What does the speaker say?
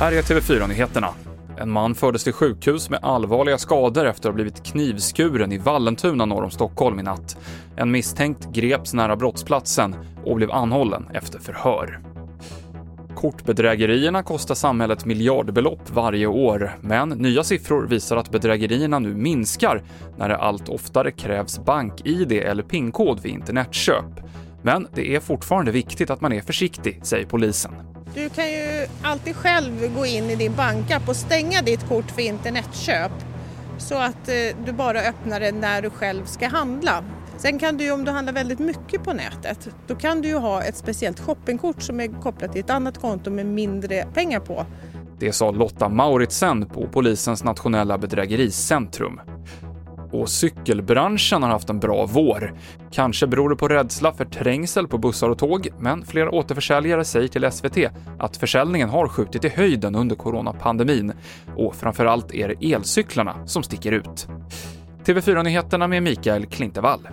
Här är TV4-nyheterna. En man fördes till sjukhus med allvarliga skador efter att ha blivit knivskuren i Vallentuna norr om Stockholm i natt. En misstänkt greps nära brottsplatsen och blev anhållen efter förhör. Kortbedrägerierna kostar samhället miljardbelopp varje år, men nya siffror visar att bedrägerierna nu minskar när det allt oftare krävs bank-id eller PIN-kod vid internetköp. Men det är fortfarande viktigt att man är försiktig, säger polisen. Du kan ju alltid själv gå in i din bankapp och stänga ditt kort för internetköp så att eh, du bara öppnar det när du själv ska handla. Sen kan du om du handlar väldigt mycket på nätet, då kan du ju ha ett speciellt shoppingkort som är kopplat till ett annat konto med mindre pengar på. Det sa Lotta Mauritsen på polisens nationella bedrägericentrum. Och cykelbranschen har haft en bra vår. Kanske beror det på rädsla för trängsel på bussar och tåg, men flera återförsäljare säger till SVT att försäljningen har skjutit i höjden under coronapandemin. Och framförallt är det elcyklarna som sticker ut. TV4-nyheterna med Mikael Klintevall.